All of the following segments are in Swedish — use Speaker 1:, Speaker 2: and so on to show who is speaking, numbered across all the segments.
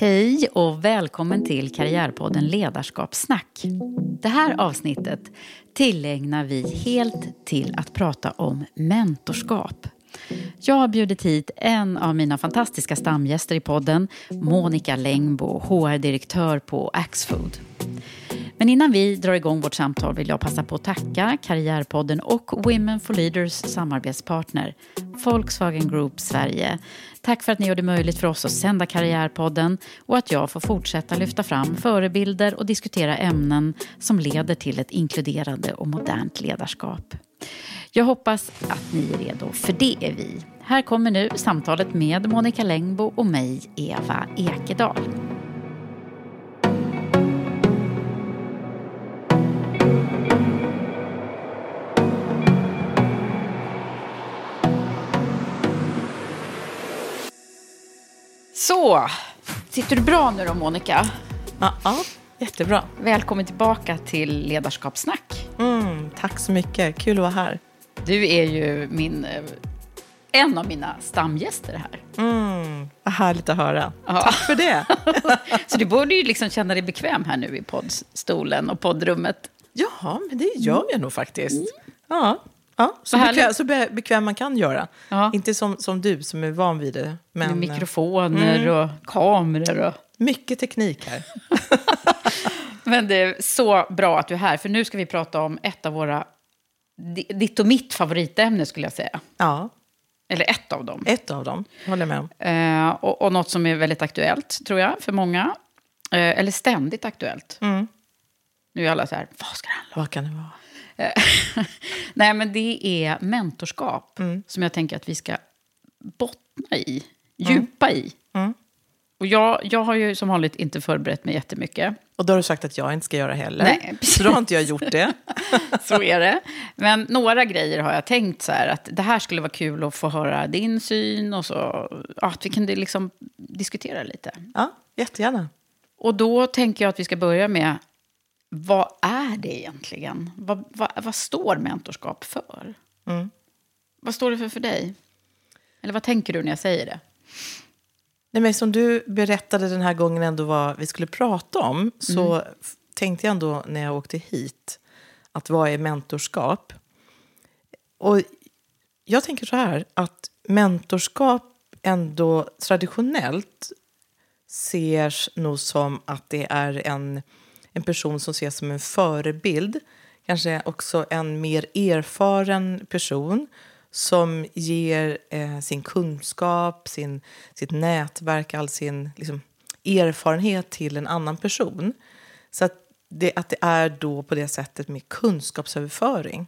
Speaker 1: Hej och välkommen till Karriärpodden Ledarskapssnack. Det här avsnittet tillägnar vi helt till att prata om mentorskap. Jag har bjudit hit en av mina fantastiska stamgäster i podden, Monica Längbo, HR-direktör på Axfood. Men innan vi drar igång vårt samtal vill jag passa på att tacka Karriärpodden och Women for Leaders samarbetspartner Volkswagen Group Sverige. Tack för att ni gör det möjligt för oss att sända Karriärpodden och att jag får fortsätta lyfta fram förebilder och diskutera ämnen som leder till ett inkluderande och modernt ledarskap. Jag hoppas att ni är redo, för det är vi. Här kommer nu samtalet med Monica Längbo och mig, Eva Ekedal. Så, sitter du bra nu då Monica?
Speaker 2: Ja, ja jättebra.
Speaker 1: Välkommen tillbaka till Ledarskapssnack.
Speaker 2: Mm, tack så mycket, kul att vara här.
Speaker 1: Du är ju min, eh, en av mina stamgäster här.
Speaker 2: Mm, vad härligt att höra.
Speaker 1: Ja.
Speaker 2: Tack för det.
Speaker 1: Så du borde ju liksom känna dig bekväm här nu i poddstolen och poddrummet.
Speaker 2: ja, men det gör jag nog faktiskt. Ja, ja så, bekväm, så be, bekväm man kan göra.
Speaker 1: Ja.
Speaker 2: Inte som, som du som är van vid det. Men
Speaker 1: Med mikrofoner och kameror. Och...
Speaker 2: mycket teknik här.
Speaker 1: Men det är så bra att du är här, för nu ska vi prata om ett av våra, di- ditt och mitt favoritämne skulle jag säga.
Speaker 2: Ja,
Speaker 1: Eller ett av dem.
Speaker 2: ett av dem håller med om.
Speaker 1: Eh, och, och något som är väldigt aktuellt, tror jag, för många. Eh, eller ständigt aktuellt.
Speaker 2: Mm.
Speaker 1: Nu är alla så här, vad ska det handla om?
Speaker 2: Vad kan det vara?
Speaker 1: Nej, men det är mentorskap
Speaker 2: Mm.
Speaker 1: som jag tänker att vi ska bottna i, djupa i.
Speaker 2: Mm.
Speaker 1: Och jag, jag har ju som vanligt inte förberett mig jättemycket.
Speaker 2: Och då har du sagt att jag inte ska göra heller.
Speaker 1: Nej, precis.
Speaker 2: så då har inte jag gjort det.
Speaker 1: Så är det. Men några grejer har jag tänkt så här att det här skulle vara kul att få höra din syn och så att vi kunde liksom diskutera lite.
Speaker 2: Ja, jättegärna.
Speaker 1: Och då tänker jag att vi ska börja med vad är det egentligen? Vad, vad, vad står mentorskap för?
Speaker 2: Mm.
Speaker 1: Vad står det för för dig? Eller vad tänker du när jag säger det?
Speaker 2: Nej, men som du berättade den här gången ändå vad vi skulle prata om så f- tänkte jag ändå när jag åkte hit att vad är mentorskap? Och jag tänker så här att mentorskap ändå traditionellt ses nog som att det är en, en person som ses som en förebild. Kanske också en mer erfaren person som ger eh, sin kunskap, sin, sitt nätverk, all sin liksom, erfarenhet till en annan person. Så att det, att det är då på det sättet med kunskapsöverföring.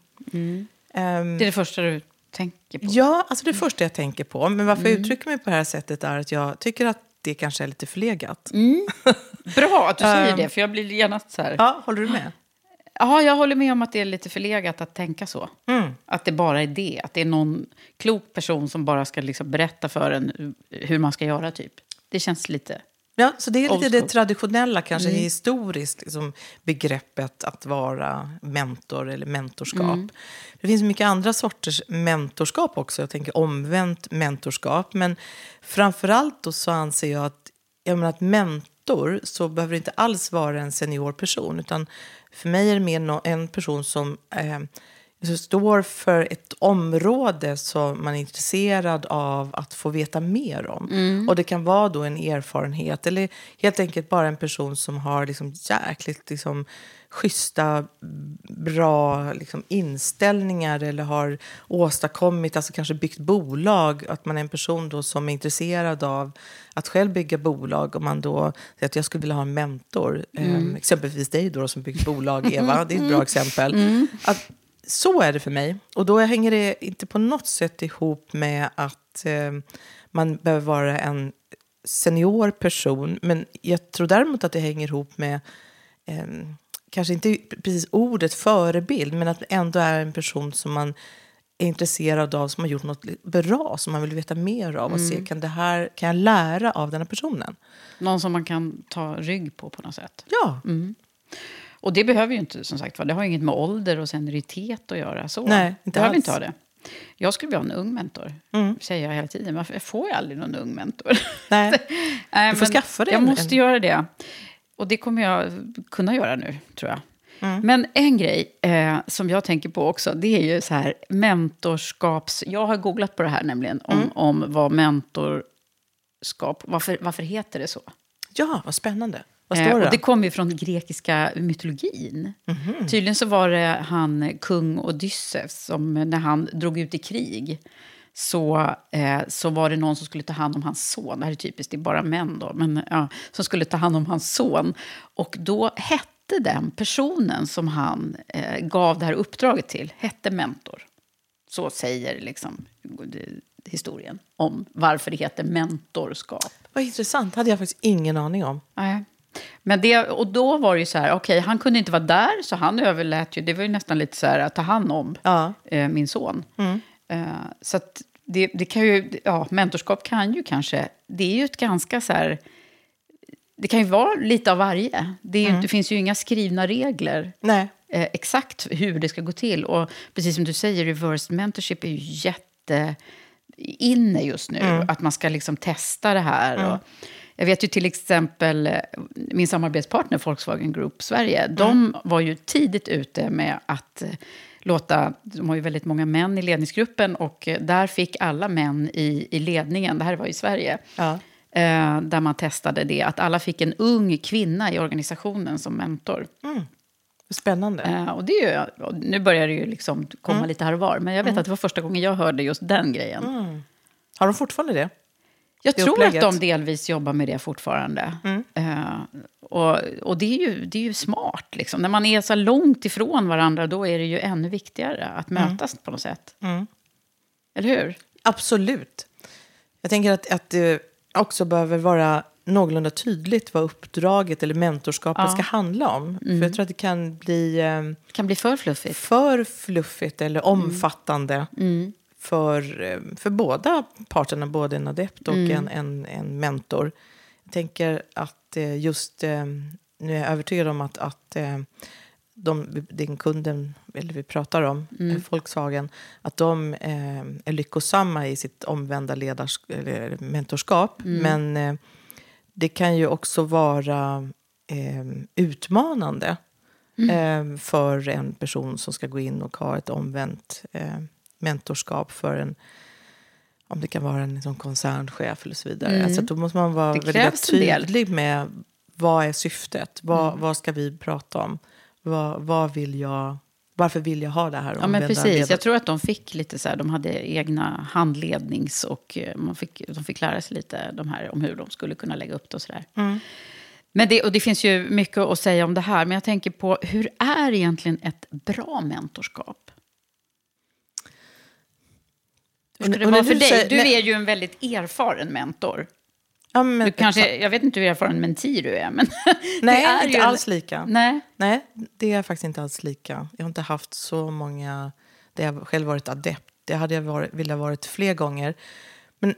Speaker 2: Ehm,
Speaker 1: Det är det första du tänker på?
Speaker 2: Ja, alltså det första jag tänker på. Men varför jag uttrycker mig på det här sättet är att jag tycker att det kanske är lite förlegat.
Speaker 1: Bra att du säger
Speaker 2: Ehm.
Speaker 1: det, för jag blir gärna så här...
Speaker 2: Ja, håller du med?
Speaker 1: Ja, jag håller med om att det är lite förlegat att tänka så. Att det bara är det. Att det är någon klok person som bara ska liksom berätta för en hur man ska göra, typ. Det känns lite...
Speaker 2: Ja, så det är lite det traditionella, kanske historiskt, liksom, begreppet att vara mentor eller mentorskap. Det finns mycket andra sorters mentorskap också. Jag tänker omvänt mentorskap. Men framförallt då så anser jag att, jag menar att mentor så behöver det inte alls vara en senior person. Utan för mig är det mer en person som eh, som står för ett område som man är intresserad av att få veta mer om. Och det kan vara då en erfarenhet eller helt enkelt bara en person som har liksom jäkligt liksom, schyssta, bra liksom, inställningar eller har åstadkommit, alltså kanske byggt bolag. Att man är en person då som är intresserad av att själv bygga bolag. Och man då säger att jag skulle vilja ha en mentor. Eh, exempelvis dig då som byggt bolag, Eva. Det är ett bra exempel. Att, så är det för mig. Och då hänger det inte på något sätt ihop med att eh, man behöver vara en senior person. Men jag tror däremot att det hänger ihop med, eh, kanske inte precis ordet förebild, men att det ändå är en person som man är intresserad av, som har gjort något bra, som man vill veta mer av och se, kan, det här, kan jag lära av den här personen?
Speaker 1: Någon som man kan ta rygg på på något sätt.
Speaker 2: Ja,
Speaker 1: Och det behöver ju inte, som sagt det har inget med ålder och senioritet att göra. Så.
Speaker 2: Nej, inte
Speaker 1: behöver
Speaker 2: alls.
Speaker 1: inte ha det. Jag skulle vilja ha en ung mentor, säger jag hela tiden. Varför får jag aldrig någon ung mentor?
Speaker 2: nej. Du får skaffa dig
Speaker 1: Jag måste göra det. Och det kommer jag kunna göra nu, tror jag.
Speaker 2: Mm.
Speaker 1: Men en grej eh, som jag tänker på också, det är ju så här mentorskaps... Jag har googlat på det här nämligen, om,
Speaker 2: Mm.
Speaker 1: om vad mentorskap... Varför, varför heter det så?
Speaker 2: Ja, vad spännande. Vad
Speaker 1: Eh,
Speaker 2: står det?
Speaker 1: och det kommer ju från grekiska mytologin.
Speaker 2: Mhm.
Speaker 1: Tydligen så var det han, kung Odysseus, som när han drog ut i krig så, eh, så var det någon som skulle ta hand om hans son. Det här är typiskt, det är bara män då. Men, ja, som skulle ta hand om hans son. Och då hette den personen som han eh, gav det här uppdraget till, hette mentor. Så säger liksom eh, historien om varför det heter mentorskap.
Speaker 2: Vad intressant, hade jag faktiskt ingen aning om.
Speaker 1: Nej. Men det, och då var det ju så här, okej, han kunde inte vara där, så han överlät ju, det var ju nästan lite så här att ta hand om
Speaker 2: Ja.
Speaker 1: eh, min son. Eh, så att det, det kan ju, ja, mentorskap kan ju kanske, det är ju ett ganska så här, det kan ju vara lite av varje. Det, ju, det finns ju inga skrivna regler eh, exakt hur det ska gå till. Och precis som du säger, reverse mentorship är ju jätte inne just nu. Att man ska liksom testa det här. Och jag vet ju till exempel eh, min samarbetspartner Volkswagen Group Sverige. De var ju tidigt ute med att eh, låta, de har ju väldigt många män i ledningsgruppen och eh, där fick alla män i, i ledningen, det här var i Sverige,
Speaker 2: Ja.
Speaker 1: eh, där man testade det, att alla fick en ung kvinna i organisationen som mentor.
Speaker 2: Spännande.
Speaker 1: Eh, och det är ju, nu börjar det ju liksom komma lite här och var. Men jag vet att det var första gången jag hörde just den grejen.
Speaker 2: Har de fortfarande det?
Speaker 1: Jag tror
Speaker 2: upplägget.
Speaker 1: att de delvis jobbar med det fortfarande. Eh, och och det, är ju, det är ju smart. Liksom. När man är så långt ifrån varandra då är det ju ännu viktigare att mötas på något sätt. Eller hur?
Speaker 2: Absolut. Jag tänker att, att det också behöver vara någorlunda tydligt vad uppdraget eller mentorskapet ska handla om. För jag tror att det kan bli eh,
Speaker 1: Det kan bli för fluffigt.
Speaker 2: för fluffigt eller omfattande för, eh, för båda parterna, både en adept och en, en, en mentor. Jag tänker att eh, just, eh, nu är jag övertygad om att, att de, den kunden eller vi pratar om, eh, Volkswagen, att de är lyckosamma i sitt omvända ledars, eller mentorskap. Men eh, det kan ju också vara utmanande eh, för en person som ska gå in och ha ett omvänt mentorskap för en om det kan vara en liksom, koncernchef eller så vidare. Alltså, då måste man vara väldigt tydlig med vad är syftet? Vad, vad ska vi prata om? Vad, vad vill jag, varför vill jag ha det här?
Speaker 1: Ja, men precis. Jag tror att de fick lite så här, de hade egna handlednings och eh, man fick, de fick lära sig lite de här, om hur de skulle kunna lägga upp det och sådär. Men det, och det finns ju mycket att säga om det här, men jag tänker på hur är egentligen ett bra mentorskap? Hur ska det vara för
Speaker 2: du
Speaker 1: dig? Du är ju en väldigt erfaren mentor.
Speaker 2: Ja, men,
Speaker 1: Du kanske, jag vet inte hur erfaren menti du är, men
Speaker 2: Nej,
Speaker 1: det är
Speaker 2: inte alls lika.
Speaker 1: Nej.
Speaker 2: Nej, det är faktiskt inte alls lika. Jag har inte haft så många där jag själv varit adept. Det hade jag varit, velat varit fler gånger. Men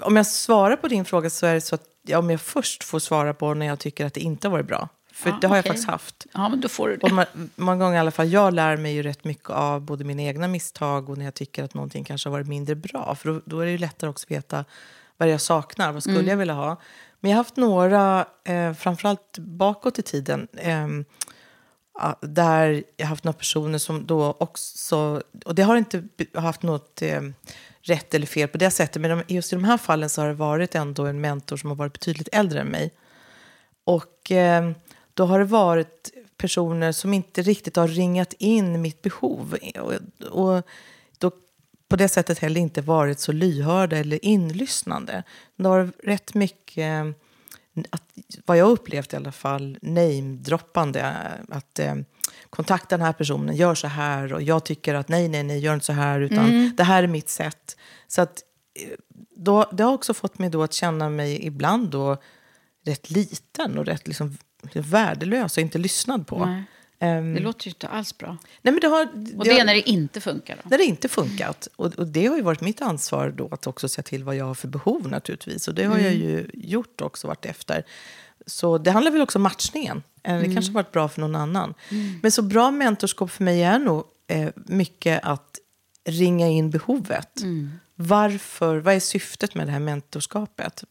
Speaker 2: om jag svarar på din fråga så är det så att ja, om jag först får svara på när jag tycker att det inte har varit bra. För
Speaker 1: Ja,
Speaker 2: det har jag
Speaker 1: okej.
Speaker 2: faktiskt haft.
Speaker 1: Ja, men då får du det.
Speaker 2: Och ma- många gånger i alla fall, jag lär mig ju rätt mycket av både mina egna misstag och när jag tycker att någonting kanske har varit mindre bra. För då, då är det ju lättare också att veta vad jag saknar, vad skulle jag vilja ha. Men jag har haft några, eh, framförallt bakåt i tiden, ja, där jag har haft några personer som då också, och det har inte haft något eh, rätt eller fel på det sättet, men just i de här fallen så har det varit ändå en mentor som har varit betydligt äldre än mig. Och eh, då har det varit personer som inte riktigt har ringat in mitt behov. Och, och då på det sättet heller inte varit så lyhörda eller inlyssnande. Det har rätt mycket, eh, att, vad jag upplevt i alla fall, name-droppande. Att eh, kontakta den här personen, gör så här och jag tycker att nej, nej, nej, gör inte så här utan det här är mitt sätt. Så att eh, då, det har också fått mig då att känna mig ibland då rätt liten och rätt liksom värdelös och inte lyssnad på.
Speaker 1: Nej.
Speaker 2: Ehm,
Speaker 1: Det låter ju inte alls bra.
Speaker 2: nej, men det har,
Speaker 1: Och det är när det inte funkar. Då.
Speaker 2: när det inte funkat. Och, och det har ju varit mitt ansvar då att också se till vad jag har för behov naturligtvis. Och det har jag ju gjort också vart efter. Så det handlar väl också om matchningen. Eh, Det kanske har varit bra för någon annan. Men så bra mentorskap för mig är nog eh, mycket att ringa in behovet. Varför, vad är syftet med det här mentorskapet?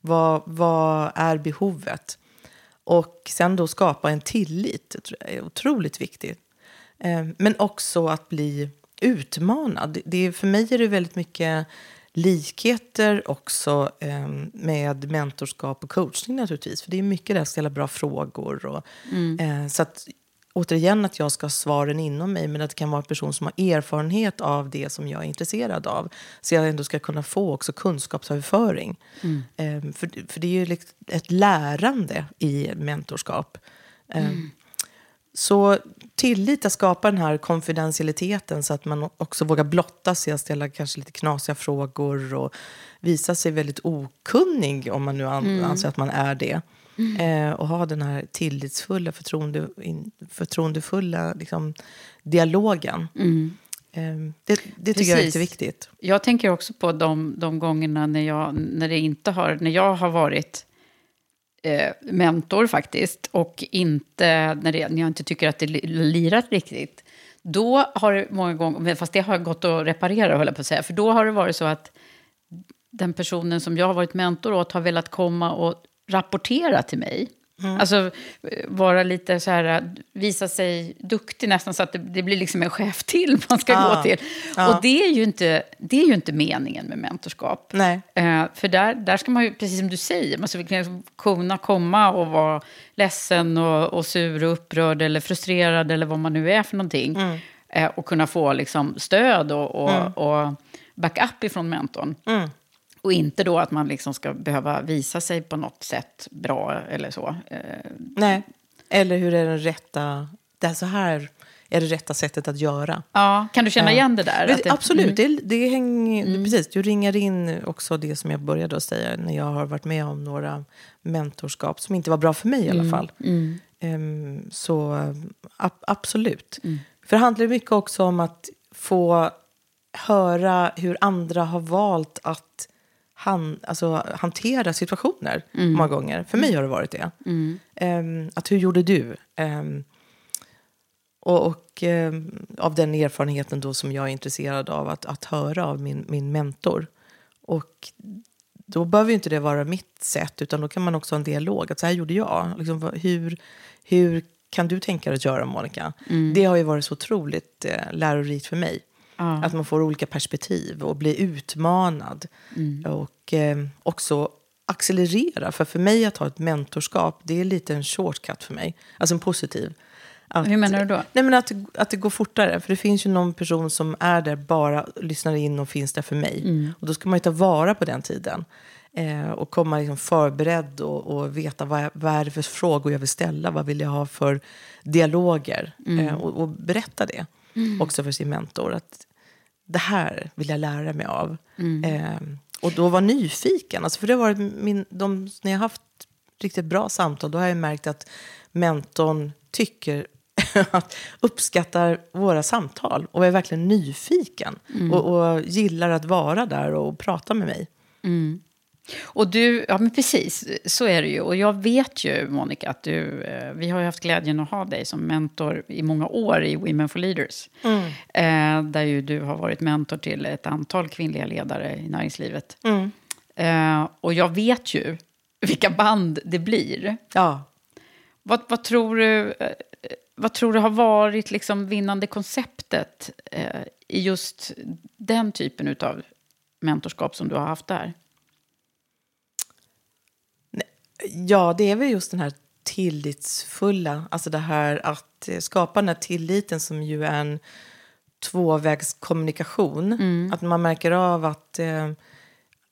Speaker 2: Vad, vad är behovet? Och sen då skapa en tillit. Det är otroligt viktigt. Eh, Men också att bli utmanad. Det är, för mig är det väldigt mycket likheter också eh, med mentorskap och coachning naturligtvis. För det är mycket där att ställa bra frågor. Och, eh, så att återigen att jag ska ha svaren inom mig men att det kan vara en person som har erfarenhet av det som jag är intresserad av. Så jag ändå ska kunna få också kunskapsöverföring. Eh, för, för det är ju liksom ett lärande i mentorskap. Eh, Så tillit att skapa den här konfidentialiteten så att man också vågar blotta sig och ställa kanske lite knasiga frågor och visa sig väldigt okunnig om man nu an- anser att man är det. Eh, och ha den här tillitsfulla, förtroende, förtroendefulla liksom, dialogen. Eh, det, det tycker jag är jätteviktigt.
Speaker 1: Jag tänker också på de, de gångerna när jag, när, det inte har, när jag har varit eh, mentor faktiskt och inte, när, det, när jag inte tycker att det li- lirat riktigt. Då har det många gånger, fast det har gått att reparera höll jag på att säga, för då har det varit så att den personen som jag har varit mentor åt har velat komma och rapportera till mig. Alltså eh, vara lite så här, eh, visa sig duktig nästan så att det, det blir liksom en chef till man ska
Speaker 2: Ja.
Speaker 1: gå till.
Speaker 2: Ja.
Speaker 1: Och det är, ju inte, det är ju inte meningen med mentorskap.
Speaker 2: Nej.
Speaker 1: Eh, för där, där ska man ju, precis som du säger, man ska kunna komma och vara ledsen och, och sur och upprörd eller frustrerad eller vad man nu är för någonting.
Speaker 2: Mm.
Speaker 1: Eh, och kunna få liksom, stöd och, och, och backup ifrån mentorn.
Speaker 2: Mm.
Speaker 1: Och inte då att man liksom ska behöva visa sig på något sätt bra eller så. Eh,
Speaker 2: Nej. Eller hur är den rätta... Det är så här är det rätta sättet att göra.
Speaker 1: ja, kan du känna igen det där? Att det-
Speaker 2: Absolut,
Speaker 1: Mm.
Speaker 2: det, det hänger, precis. Du ringar in också det som jag började att säga när jag har varit med om några mentorskap som inte var bra för mig i
Speaker 1: Mm.
Speaker 2: alla fall. Ehm, så ab- absolut.
Speaker 1: Mm.
Speaker 2: För det handlar mycket också om att få höra hur andra har valt att han, alltså, hantera situationer
Speaker 1: Mm.
Speaker 2: många gånger. För mig har det varit det. Ehm, att hur gjorde du? Ehm, och, och eh, av den erfarenheten då som jag är intresserad av att, att höra av min, min mentor. Och då behöver ju inte det vara mitt sätt, utan då kan man också ha en dialog. Att så här gjorde jag. Liksom, hur, hur kan du tänka dig att göra, Monica? Det har ju varit så otroligt eh, lärorikt för mig.
Speaker 1: Ja.
Speaker 2: Att man får olika perspektiv och blir utmanad. Och eh, också accelerera. För för mig att ha ett mentorskap, det är lite en shortcut för mig. Alltså en positiv. Att,
Speaker 1: Hur menar du då?
Speaker 2: Nej, men att, att det går fortare. För det finns ju någon person som är där bara, lyssnar in och finns där för mig.
Speaker 1: Mm.
Speaker 2: Och då ska man ju ta vara på den tiden. Eh, och komma liksom förberedd och, och veta vad, vad är det för frågor jag vill ställa. Vad vill jag ha för dialoger.
Speaker 1: Mm.
Speaker 2: Eh, och, och berätta det också för sin mentor. Att det här vill jag lära mig av.
Speaker 1: Mm.
Speaker 2: Eh, Och då vara nyfiken. Alltså för det har min, de, när jag har haft riktigt bra samtal, då har jag märkt att mentorn tycker att uppskattar våra samtal och är verkligen nyfiken.
Speaker 1: Mm.
Speaker 2: Och, och gillar att vara där och prata med mig.
Speaker 1: Och du, ja men precis, så är det ju. Och jag vet ju, Monica, att du, eh, vi har haft glädjen att ha dig som mentor i många år i Women for Leaders. Eh, där ju du har varit mentor till ett antal kvinnliga ledare i näringslivet. Eh, och jag vet ju vilka band det blir.
Speaker 2: Ja.
Speaker 1: Vad, vad, tror, du, vad tror du har varit liksom vinnande konceptet eh, i just den typen av mentorskap som du har haft där?
Speaker 2: Ja, det är väl just den här tillitsfulla, alltså det här att eh, skapa den här tilliten som ju är en tvåvägskommunikation. Att man märker av att, eh,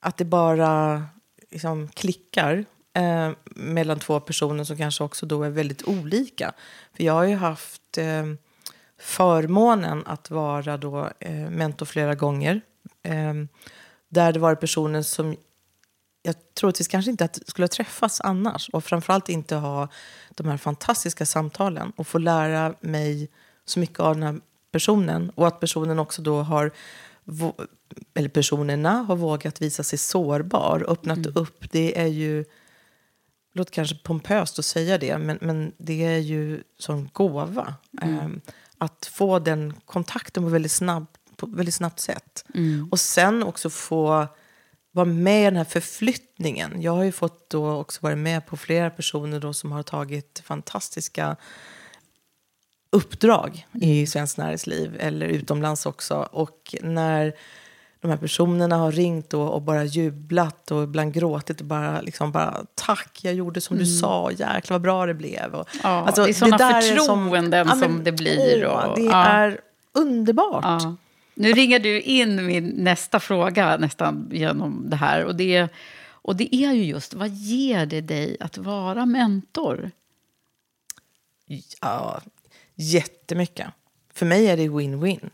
Speaker 2: att det bara liksom klickar eh, mellan två personer som kanske också då är väldigt olika. För jag har ju haft eh, förmånen att vara då eh, mentor flera gånger. Eh, där det var personer som jag troligtvis kanske inte att skulle ha träffats annars. Och framförallt inte ha de här fantastiska samtalen och få lära mig så mycket av den här personen. Och att personen också då har, eller personerna har vågat visa sig sårbar, öppnat upp. Det är ju, låter kanske pompöst att säga det, men, men det är ju som gåva. Ehm, att få den kontakten på väldigt, snabb, på väldigt snabbt sätt. Och sen också få vara med i den här förflyttningen. Jag har ju fått då också vara med på flera personer då som har tagit fantastiska uppdrag i svenskt näringsliv eller utomlands också. Och när de här personerna har ringt och, och bara jublat och ibland gråtit och bara, liksom bara tack, jag gjorde som du sa, jäklar vad bra det blev. Och,
Speaker 1: Ja, det är
Speaker 2: där
Speaker 1: förtroenden
Speaker 2: men,
Speaker 1: som det blir och-
Speaker 2: det
Speaker 1: ja.
Speaker 2: är underbart.
Speaker 1: Ja. Nu ringer du in min nästa fråga nästan genom det här. Och det, och det är ju just, vad ger det dig att vara mentor?
Speaker 2: Ja, jättemycket. För mig är det win-win.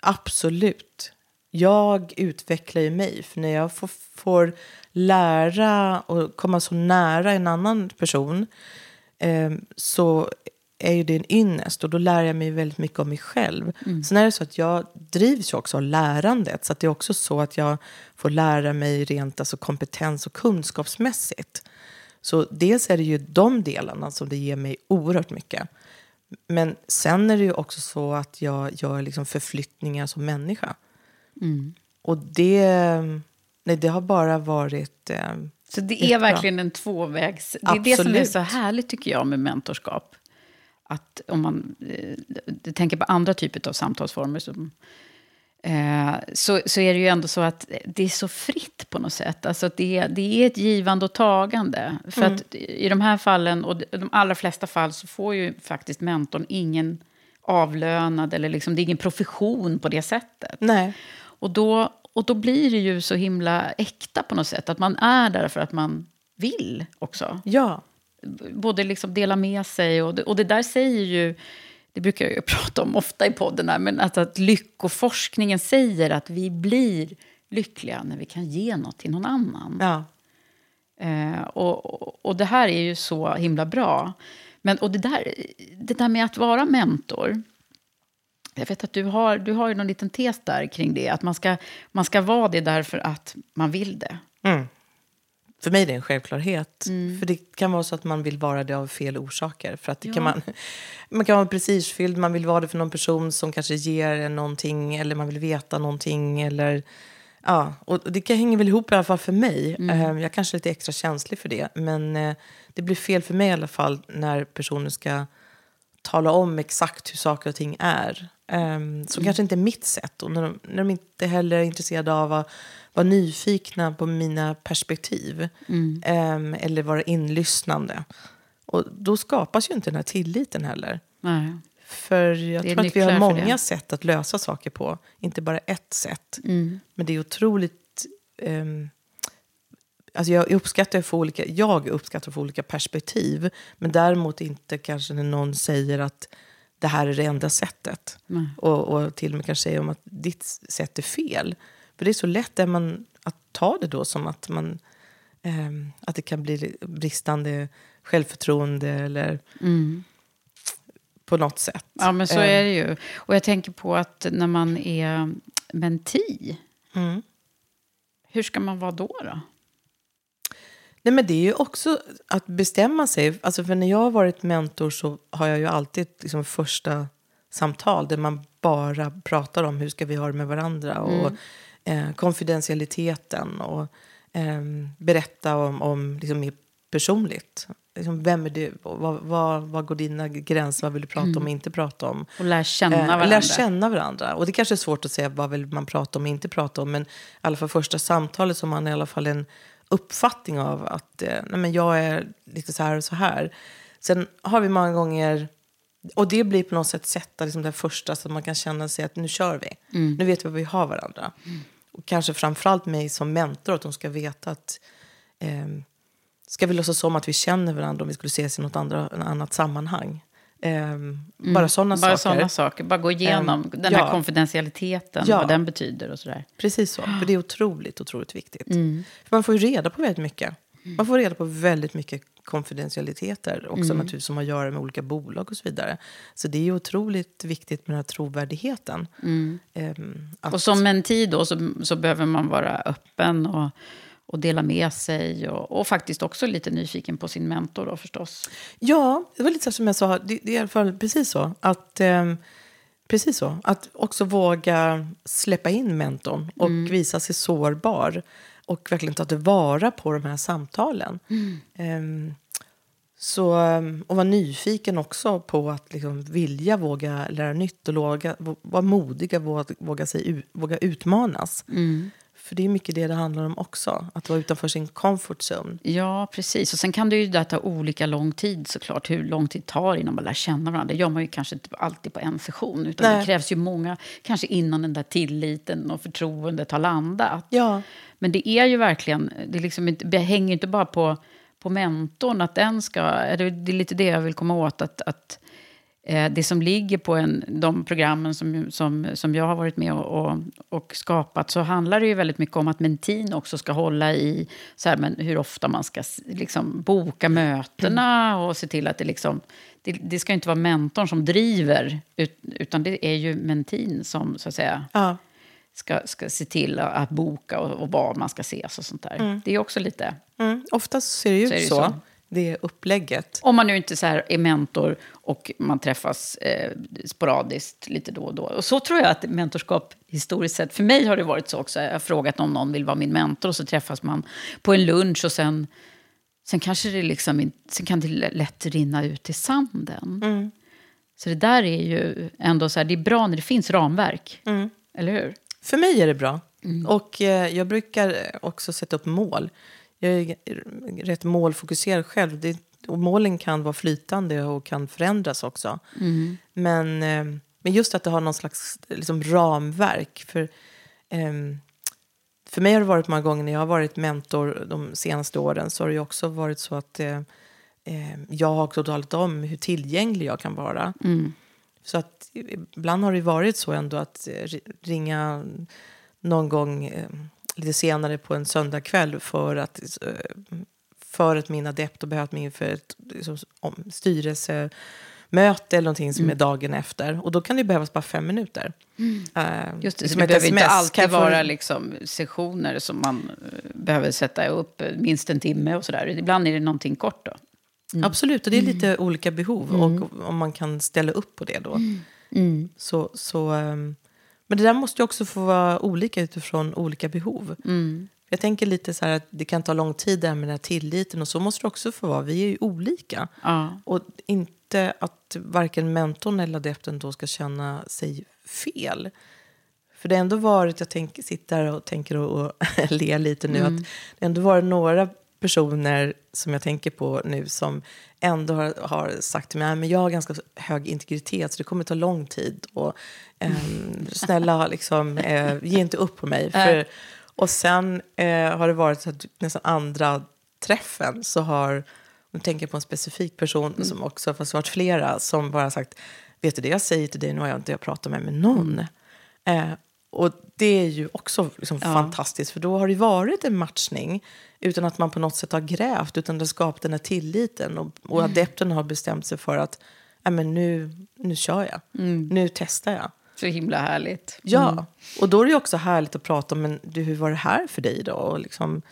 Speaker 2: Absolut. Jag utvecklar ju mig. För när jag får, får lära och komma så nära en annan person eh, så är ju det en ynnest och då lär jag mig väldigt mycket om mig själv. Sen är det så att jag drivs ju också av lärandet. Så det är också så att jag får lära mig rent alltså kompetens och kunskapsmässigt. Så dels är det ju de delarna som det ger mig oerhört mycket. Men sen är det ju också så att jag gör liksom förflyttningar som människa. Och det, nej, det har bara varit... Eh,
Speaker 1: Så det är verkligen en tvåvägs... Det är det som är
Speaker 2: Absolut.
Speaker 1: så härligt tycker jag med mentorskap. Att om man eh, tänker på andra typer av samtalsformer som, eh, så, så är det ju ändå så att det är så fritt på något sätt. Alltså det, det är ett givande och tagande. För att i de här fallen, och de allra flesta fall, så får ju faktiskt mentorn ingen avlönad, eller liksom, det är ingen profession på det sättet.
Speaker 2: nej.
Speaker 1: Och då, och då blir det ju så himla äkta på något sätt. Att man är där för att man vill också.
Speaker 2: Ja.
Speaker 1: Både liksom dela med sig och det, och det där säger ju... Det brukar jag ju prata om ofta i podden här, men att, att lyckoforskningen säger att vi blir lyckliga när vi kan ge något till någon annan.
Speaker 2: ja.
Speaker 1: Eh, och, och, och det här är ju så himla bra. Men, och det där, det där med att vara mentor. Jag vet att du har, du har ju någon liten tes där kring det. Att man ska, man ska vara det därför att man vill det.
Speaker 2: För mig är det en självklarhet.
Speaker 1: Mm.
Speaker 2: För det kan vara så att man vill vara det av fel orsaker. För att det kan man, man kan vara prestigefylld, man vill vara det för någon person som kanske ger en någonting. Eller man vill veta någonting. Eller, ja, och det kan hänger väl ihop i alla fall för mig.
Speaker 1: Mm.
Speaker 2: Eh, Jag kanske är lite extra känslig för det. Men eh, det blir fel för mig i alla fall när personen ska tala om exakt hur saker och ting är. Um, som kanske inte är mitt sätt. Och när de, när de inte heller är intresserade av att vara nyfikna på mina perspektiv. Ehm, eller vara inlyssnande. Och då skapas ju inte den här tilliten heller.
Speaker 1: Nej.
Speaker 2: För jag tror att vi har många sätt att lösa saker på. Inte bara ett sätt.
Speaker 1: Mm.
Speaker 2: Men det är otroligt... ehm, alltså jag uppskattar att få olika, jag uppskattar att få olika perspektiv. Men däremot inte kanske när någon säger att det här är det enda sättet.
Speaker 1: Nej.
Speaker 2: Och, och till och med kanske säger om att ditt sätt är fel. För det är så lätt är man att ta det då som att man ehm, att det kan bli bristande självförtroende eller på något sätt.
Speaker 1: Ja, men så
Speaker 2: Eh,
Speaker 1: är det ju. Och jag tänker på att när man är menti,
Speaker 2: Mm.
Speaker 1: hur ska man vara då? då?
Speaker 2: Nej, men det är ju också att bestämma sig. Alltså för när jag har varit mentor så har jag ju alltid liksom första samtal där man bara pratar om hur ska vi ha det med varandra och eh, konfidentialiteten och eh, berätta om, om liksom mer personligt. Liksom, vem är du? Och Vad, vad, vad går dina gränser? Vad vill du prata om och inte prata om?
Speaker 1: Och lära känna
Speaker 2: Eh,
Speaker 1: varandra.
Speaker 2: Lär känna varandra. Och det kanske är svårt att säga vad vill man prata om och inte prata om. Men i alla fall första samtalet har man i alla fall en uppfattning av att eh, nej men jag är lite så här och så här. Sen har vi många gånger, och det blir på något sätt sätta liksom det första så att man kan känna sig att nu kör vi. Nu vet vi vad vi har varandra. Och kanske framförallt mig som mentor, att de ska veta att ehm, ska vi låtsas som att vi känner varandra om vi skulle ses i något andra, annat sammanhang. Ehm, Bara sådana
Speaker 1: Bara
Speaker 2: saker.
Speaker 1: sådana saker. Bara gå igenom
Speaker 2: Ehm,
Speaker 1: den här
Speaker 2: ja.
Speaker 1: konfidentialiteten,
Speaker 2: Ja.
Speaker 1: vad den betyder och sådär.
Speaker 2: Precis så. För det är otroligt, otroligt viktigt.
Speaker 1: Mm.
Speaker 2: För man får ju reda på väldigt mycket. Man får reda på väldigt mycket konfidentialiteter också
Speaker 1: Mm.
Speaker 2: naturligtvis som har att göra med olika bolag och så vidare. Så det är ju otroligt viktigt med den här trovärdigheten. Ehm, att,
Speaker 1: Mm. Och som menti då så, så behöver man vara öppen och, och dela med sig. Och, och faktiskt också lite nyfiken på sin mentor då förstås.
Speaker 2: Ja, det var lite så som jag sa. Det, det är i alla fall precis så. Att, ehm, precis så. Att också våga släppa in mentorn och visa sig sårbar. Och verkligen ta tillvara på de här samtalen. Ehm, så, ehm, och vara nyfiken också på att liksom vilja våga lära nytt och våga, vara modiga, våga, våga, sig, våga utmanas. För det är mycket det det handlar om också. Att vara utanför sin comfort zone.
Speaker 1: Ja, precis. Och sen kan det ju där ta olika lång tid såklart. Hur lång tid det tar innan man lär känna varandra. Det gör man ju kanske inte alltid på en session. Utan det
Speaker 2: Nej.
Speaker 1: krävs ju många, kanske innan den där tilliten och förtroendet har landat.
Speaker 2: Ja.
Speaker 1: Men det är ju verkligen, det, liksom det hänger ju inte bara på, på mentorn att den ska, det, det är lite det jag vill komma åt. Att, att det som ligger på en, de programmen som, som, som jag har varit med och, och, och skapat så handlar det ju väldigt mycket om att mentin också ska hålla i så här, men hur ofta man ska liksom, boka mötena och se till att det liksom... Det, det ska inte vara mentorn som driver, ut, utan det är ju mentin som så att säga
Speaker 2: Ja.
Speaker 1: ska, ska se till att boka och, och var man ska ses och sånt där. Det är också lite...
Speaker 2: Mm. Oftast ser det ut
Speaker 1: Så det
Speaker 2: så. Det upplägget.
Speaker 1: Om man nu inte så är mentor och man träffas eh, sporadiskt lite då och då. Och så tror jag att mentorskap historiskt sett, för mig har det varit så också. Jag har frågat om någon vill vara min mentor och så träffas man på en lunch och sen, sen kanske det liksom sen kan det lätt rinna ut i sanden. Så det där är ju ändå så här, det är bra när det finns ramverk. Eller hur?
Speaker 2: För mig är det bra.
Speaker 1: Mm.
Speaker 2: Och eh, jag brukar också sätta upp mål. Jag är rätt målfokuserad själv. Det, och målen kan vara flytande och kan förändras också.
Speaker 1: Mm.
Speaker 2: Men, eh, men just att det har någon slags liksom, ramverk. För, ehm, för mig har det varit många gånger när jag har varit mentor de senaste åren så har det också varit så att eh, eh, jag har också talat om hur tillgänglig jag kan vara. Så att ibland har det varit så ändå att eh, ri- ringa någon gång eh, lite senare på en söndagkväll för att eh, för att min adept har behövt mig inför ett liksom, om, styrelsemöte eller någonting som är dagen efter. Och då kan det behövas bara fem minuter. Eh,
Speaker 1: Just det, så det
Speaker 2: ett
Speaker 1: behöver inte alltid vara liksom sessioner som man eh, behöver sätta upp minst en timme och sådär. Ibland är det någonting kort då.
Speaker 2: Absolut, och det är lite olika behov. Och om man kan ställa upp på det då. Så, så, ehm, men det där måste ju också få vara olika utifrån olika behov. Jag tänker lite så här att det kan ta lång tid där med den här tilliten. Och så måste det också få vara. Vi är ju olika.
Speaker 1: Ja.
Speaker 2: Och inte att varken mentorn eller adepten då ska känna sig fel. För det har ändå varit, jag tänker, sitter här och tänker och, och ler lite nu, att det har ändå varit några personer som jag tänker på nu som ändå har, har sagt till mig att jag har ganska hög integritet så det kommer ta lång tid. Och, ehm, snälla, liksom, eh, ge inte upp på mig. För, och sen eh, har det varit så att nästan andra träffen så har, nu tänker på en specifik person som också, fast varit flera, som bara sagt, vet du det jag säger till dig, nu har jag inte jag pratat med, med någon. Eh, och det är ju också liksom fantastiskt, för då har det varit en matchning utan att man på något sätt har grävt, utan det har skapat den här tilliten. Och, och
Speaker 1: Mm.
Speaker 2: adepten har bestämt sig för att "Nej, men nu, nu kör jag,
Speaker 1: Mm.
Speaker 2: nu testar jag.
Speaker 1: Så himla härligt.
Speaker 2: Ja, och då är det också härligt att prata om men du, hur var det här för dig då? Och liksom,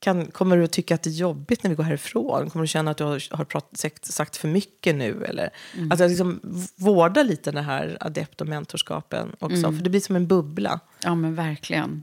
Speaker 2: kan, kommer du att tycka att det är jobbigt när vi går härifrån? Kommer du känna att du har, har prat, sagt, sagt för mycket nu? Eller?
Speaker 1: Mm.
Speaker 2: Att jag liksom vårda lite den här adept och mentorskapen också.
Speaker 1: Mm.
Speaker 2: För det blir som en bubbla.
Speaker 1: Ja, men verkligen.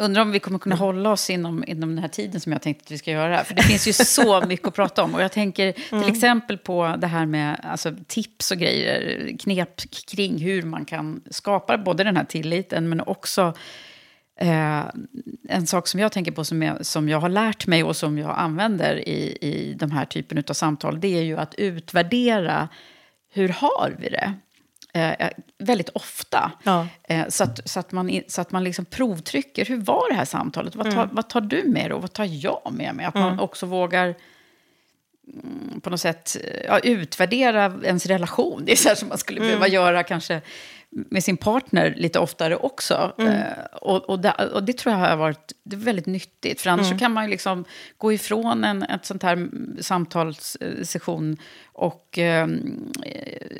Speaker 1: Undrar om vi kommer kunna hålla oss inom, inom den här tiden som jag tänkte att vi ska göra. För det finns ju så mycket att prata om. Och jag tänker till exempel på det här med alltså, tips och grejer, knep kring hur man kan skapa både den här tilliten men också eh, en sak som jag tänker på som jag, som jag har lärt mig och som jag använder i, i de här typen av samtal, det är ju att utvärdera hur har vi det? Eh, väldigt ofta.
Speaker 2: Ja.
Speaker 1: Eh, så, att, så att man, så att man liksom provtrycker. Hur var det här samtalet? Vad tar, vad tar du med dig och vad tar jag med mig? Att man också vågar mm, på något sätt eh, ja, utvärdera ens relation. Det är så här som man skulle behöva göra kanske med sin partner lite oftare också. Eh, och, och, det, och det tror jag har varit det är väldigt nyttigt. För annars så kan man ju liksom gå ifrån en ett sånt här mm, samtalssession och eh,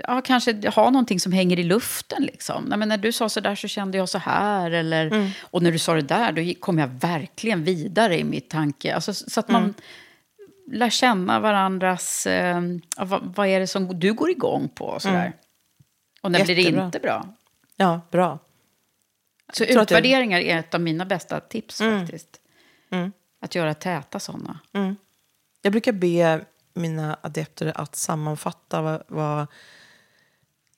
Speaker 1: ja, kanske ha någonting som hänger i luften. Liksom. Nej, men när du sa så där så kände jag så här. Eller, Och när du sa det där då kom jag verkligen vidare i mitt tanke. Alltså, så att man lär känna varandras... Eh, vad, vad, är det som du går igång på? Och, sådär. Mm. Och när blir det inte bra?
Speaker 2: Ja, bra.
Speaker 1: Så utvärderingar är ett av mina bästa tips mm. faktiskt. Mm. Att göra täta sådana.
Speaker 2: Mm. Jag brukar be mina adepter att sammanfatta vad, vad,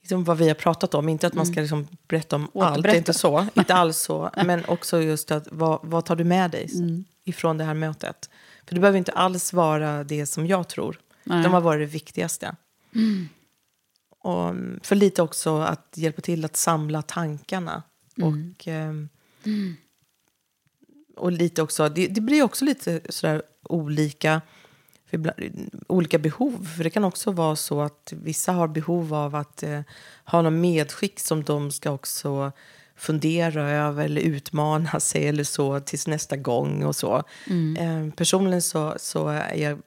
Speaker 2: liksom vad vi har pratat om. Inte att man ska mm. liksom berätta om allt, inte så. Inte alls så. Men också just att vad, vad tar du med dig mm. ifrån det här mötet? För det behöver inte alls vara det som jag tror. Nej. De har varit det viktigaste. Mm. Och för lite också att hjälpa till att samla tankarna. Mm. Och, mm. och lite också, det, det, blir också lite sådär olika, olika behov. För det kan också vara så att vissa har behov av att eh, ha någon medskick som de ska också fundera över eller utmana sig eller så tills nästa gång och så. Mm. Eh, personligen så, så är jag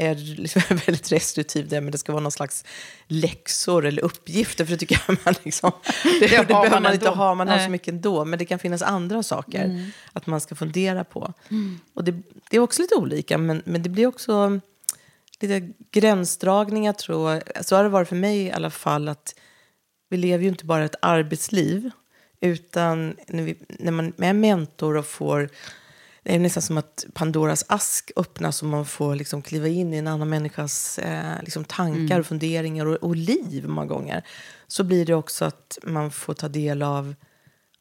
Speaker 2: är liksom väldigt restriktiv där, men det ska vara någon slags läxor eller uppgifter. För det tycker jag man liksom, det, det, det behöver man, man inte ha, man Nej. har så mycket ändå. Men det kan finnas andra saker mm. att man ska fundera på. Mm. Och det, det, är också lite olika, men, men det blir också lite gränsdragningar tror jag. Så har det varit för mig i alla fall att vi lever ju inte bara ett arbetsliv. Utan när, vi, när man är mentor och får det är nästan som att Pandoras ask öppnas och man får liksom kliva in i en annan människas eh, liksom tankar, mm. och funderingar och, och, liv många gånger. Så blir det också att man får ta del av,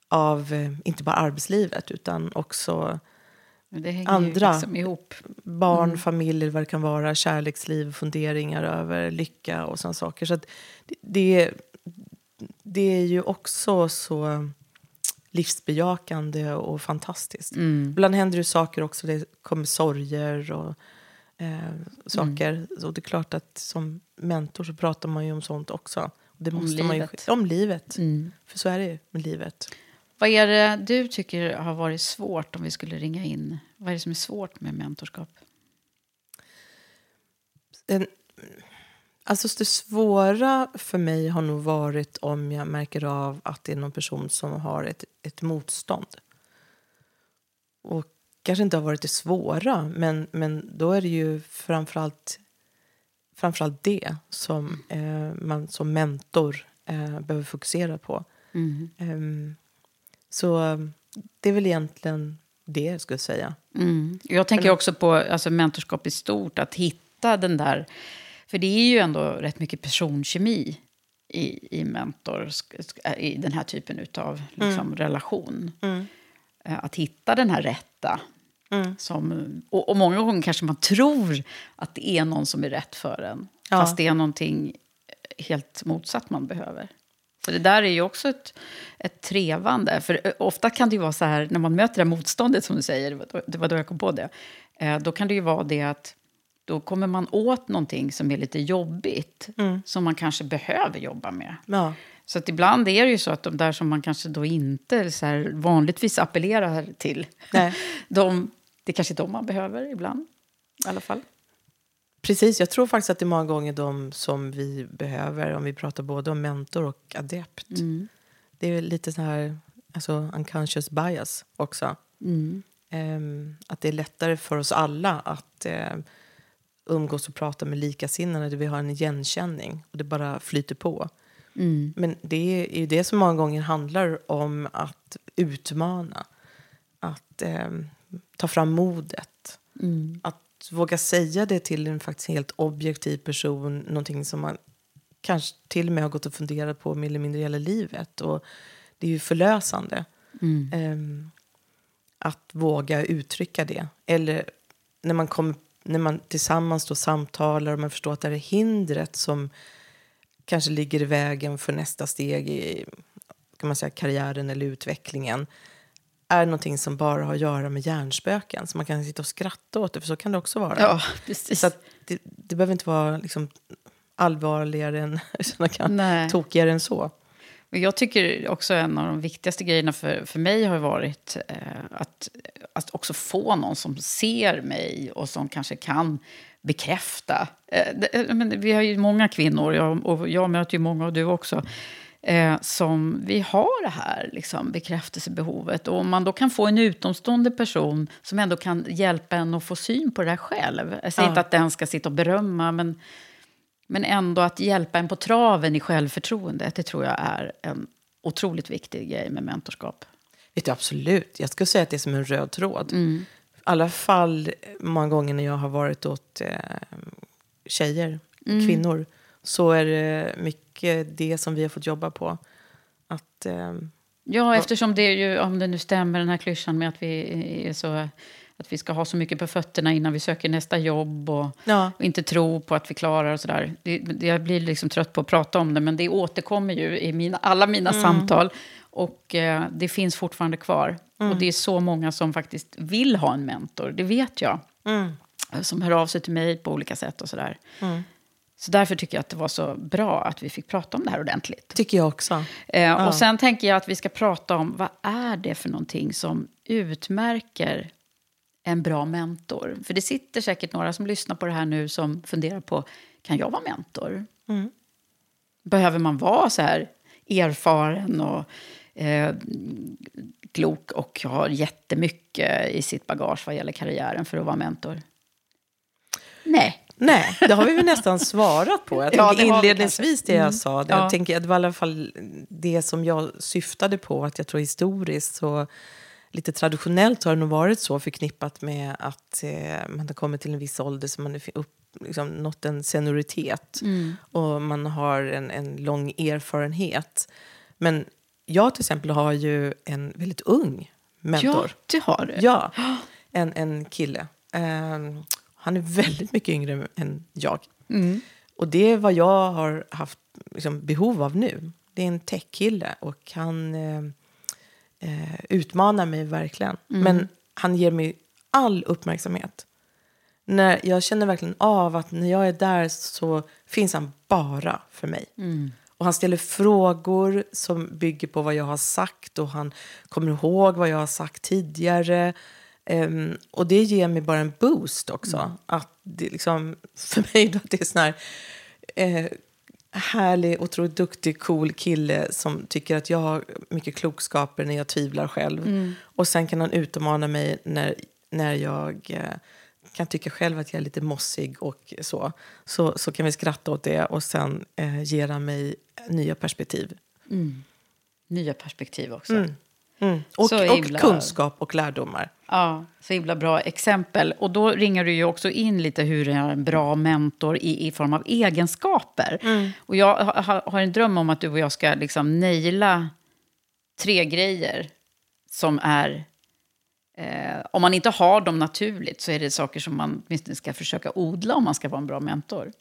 Speaker 2: av eh, inte bara arbetslivet utan också andra. Liksom ihop. Barn, mm. familjer, vad det kan vara, kärleksliv, funderingar över lycka och sådana saker. Så det, det är ju också så livsbejakande och fantastiskt. Mm. Ibland händer det saker också, det kommer sorger och eh, saker. Mm. Och det är klart att som mentor så pratar man ju om sånt också. Det måste om livet. Man ju, om livet. Mm. För så är det ju med livet.
Speaker 1: Vad är det du tycker har varit svårt om vi skulle ringa in? Vad är det som är svårt med mentorskap?
Speaker 2: En, Alltså det svåra för mig har nog varit om jag märker av att det är någon person som har ett, ett motstånd. Och kanske inte har varit det svåra, men, men då är det ju framförallt, framförallt det som eh, man som mentor eh, behöver fokusera på. Mm. Um, så det är väl egentligen det jag skulle säga.
Speaker 1: Mm. Jag tänker också på alltså, mentorskap i stort, att hitta den där för det är ju ändå rätt mycket personkemi i, i mentor, i den här typen av liksom, mm. relation. Mm. Eh, att hitta den här rätta. Mm. Som, och, och, många gånger kanske man tror att det är någon som är rätt för en. Ja. Fast det är någonting helt motsatt man behöver. Så det där är ju också ett, ett trevande. För ofta kan det ju vara så här, när man möter det motståndet som du säger, det var då jag kom på det. Eh, då kan det ju vara det att då kommer man åt någonting som är lite jobbigt. Mm. Som man kanske behöver jobba med. Ja. Så att ibland är det ju så att de där som man kanske då inte så här, vanligtvis appellerar till. de, det är kanske är de man behöver ibland. I alla fall.
Speaker 2: Precis, jag tror faktiskt att det är många gånger de som vi behöver. Om vi pratar både om mentor och adept. Mm. Det är lite så här alltså, unconscious bias också. Mm. Um, att det är lättare för oss alla att uh, umgås och prata med likasinnade där vi har en igenkänning och det bara flyter på. Mm. Men det är ju det som många gånger handlar om att utmana. Att eh, ta fram modet. Mm. Att våga säga det till en faktiskt helt objektiv person. Någonting som man kanske till och med har gått och funderat på mer eller mindre hela livet. Och det är ju förlösande. Mm. Eh, att våga uttrycka det. Eller när man kommer när man tillsammans då samtalar och man förstår att det är hindret som kanske ligger i vägen för nästa steg i kan man säga, karriären eller utvecklingen är någonting som bara har att göra med hjärnspöken. Så man kan sitta och skratta åt det, för så kan det också vara.
Speaker 1: Ja, precis.
Speaker 2: Så det, det behöver inte vara liksom allvarligare än, tokigare än så.
Speaker 1: Jag tycker också en av de viktigaste grejerna för, för mig har varit eh, att, att också få någon som ser mig och som kanske kan bekräfta. Eh, det, men vi har ju många kvinnor, jag, och jag möter ju många och du också, eh, som vi har det här liksom, bekräftelsebehovet. Och om man då kan få en utomstående person som ändå kan hjälpa en att få syn på det här själv. Jag säger
Speaker 2: Ja.
Speaker 1: inte att den ska sitta och berömma, men, men ändå att hjälpa en på traven i självförtroendet. Det tror jag är en otroligt viktig grej med mentorskap.
Speaker 2: Vet du, absolut. Jag skulle säga att det är som en röd tråd.
Speaker 1: Mm.
Speaker 2: I alla fall många gånger när jag har varit åt eh, tjejer,
Speaker 1: Mm.
Speaker 2: kvinnor, så är det mycket det som vi har fått jobba på. Att, eh,
Speaker 1: Ja, eftersom det är ju, om det nu stämmer, den här klyschan med att vi, är så, att vi ska ha så mycket på fötterna innan vi söker nästa jobb och,
Speaker 2: Ja.
Speaker 1: och inte tro på att vi klarar och sådär. Jag blir liksom trött på att prata om det, men det återkommer ju i mina, alla mina samtal. Och eh, det finns fortfarande kvar. Och det är så många som faktiskt vill ha en mentor, det vet jag. Som hör av sig till mig på olika sätt och sådär. Så därför tycker jag att det var så bra att vi fick prata om det här ordentligt.
Speaker 2: tycker jag också.
Speaker 1: Eh, Och sen tänker jag att vi ska prata om vad är det för någonting som utmärker en bra mentor. För det sitter säkert några som lyssnar på det här nu som funderar på, kan jag vara mentor? Behöver man vara så här erfaren och eh, klok och ha jättemycket i sitt bagage vad gäller karriären för att vara mentor? Nej.
Speaker 2: Nej, det har vi väl nästan svarat på. Jag
Speaker 1: Ja, det
Speaker 2: inledningsvis det jag sa. Det,
Speaker 1: Ja.
Speaker 2: jag tänker, det var i alla fall det som jag syftade på. Att jag tror historiskt så lite traditionellt har det nog varit så förknippat med att eh, man har kommit till en viss ålder så man är upp, liksom, nått en senioritet och man har en, en lång erfarenhet. Men jag till exempel har ju en väldigt ung mentor.
Speaker 1: Ja, det har du.
Speaker 2: Ja, en, en kille. Ehm, han är väldigt mycket yngre än jag. Och det är vad jag har haft liksom, behov av nu. Det är en tech-kille och han eh, eh, utmanar mig verkligen. Men han ger mig all uppmärksamhet. När jag känner verkligen av att när jag är där så finns han bara för mig. Och han ställer frågor som bygger på vad jag har sagt och han kommer ihåg vad jag har sagt tidigare. Ehm, och det ger mig bara en boost också. Att det liksom, för mig då, att det är sån här eh, härlig, otroligt duktig, cool kille som tycker att jag har mycket klokskaper när jag tvivlar själv. Och sen kan han utmana mig när, när jag eh, kan tycka själv att jag är lite mossig och så. Så, så kan vi skratta åt det och sen eh, ger han mig nya perspektiv.
Speaker 1: Nya perspektiv också.
Speaker 2: Mm. Och,
Speaker 1: Så
Speaker 2: och
Speaker 1: himla-
Speaker 2: kunskap och lärdomar.
Speaker 1: Ja, så himla bra exempel. Och då ringer du ju också in lite hur är en bra mentor i, i form av egenskaper. Och jag ha- ha, har en dröm om att du och jag ska liksom naila tre grejer som är... Eh, om man inte har dem naturligt så är det saker som man åtminstone ska försöka odla om man ska vara en bra mentor.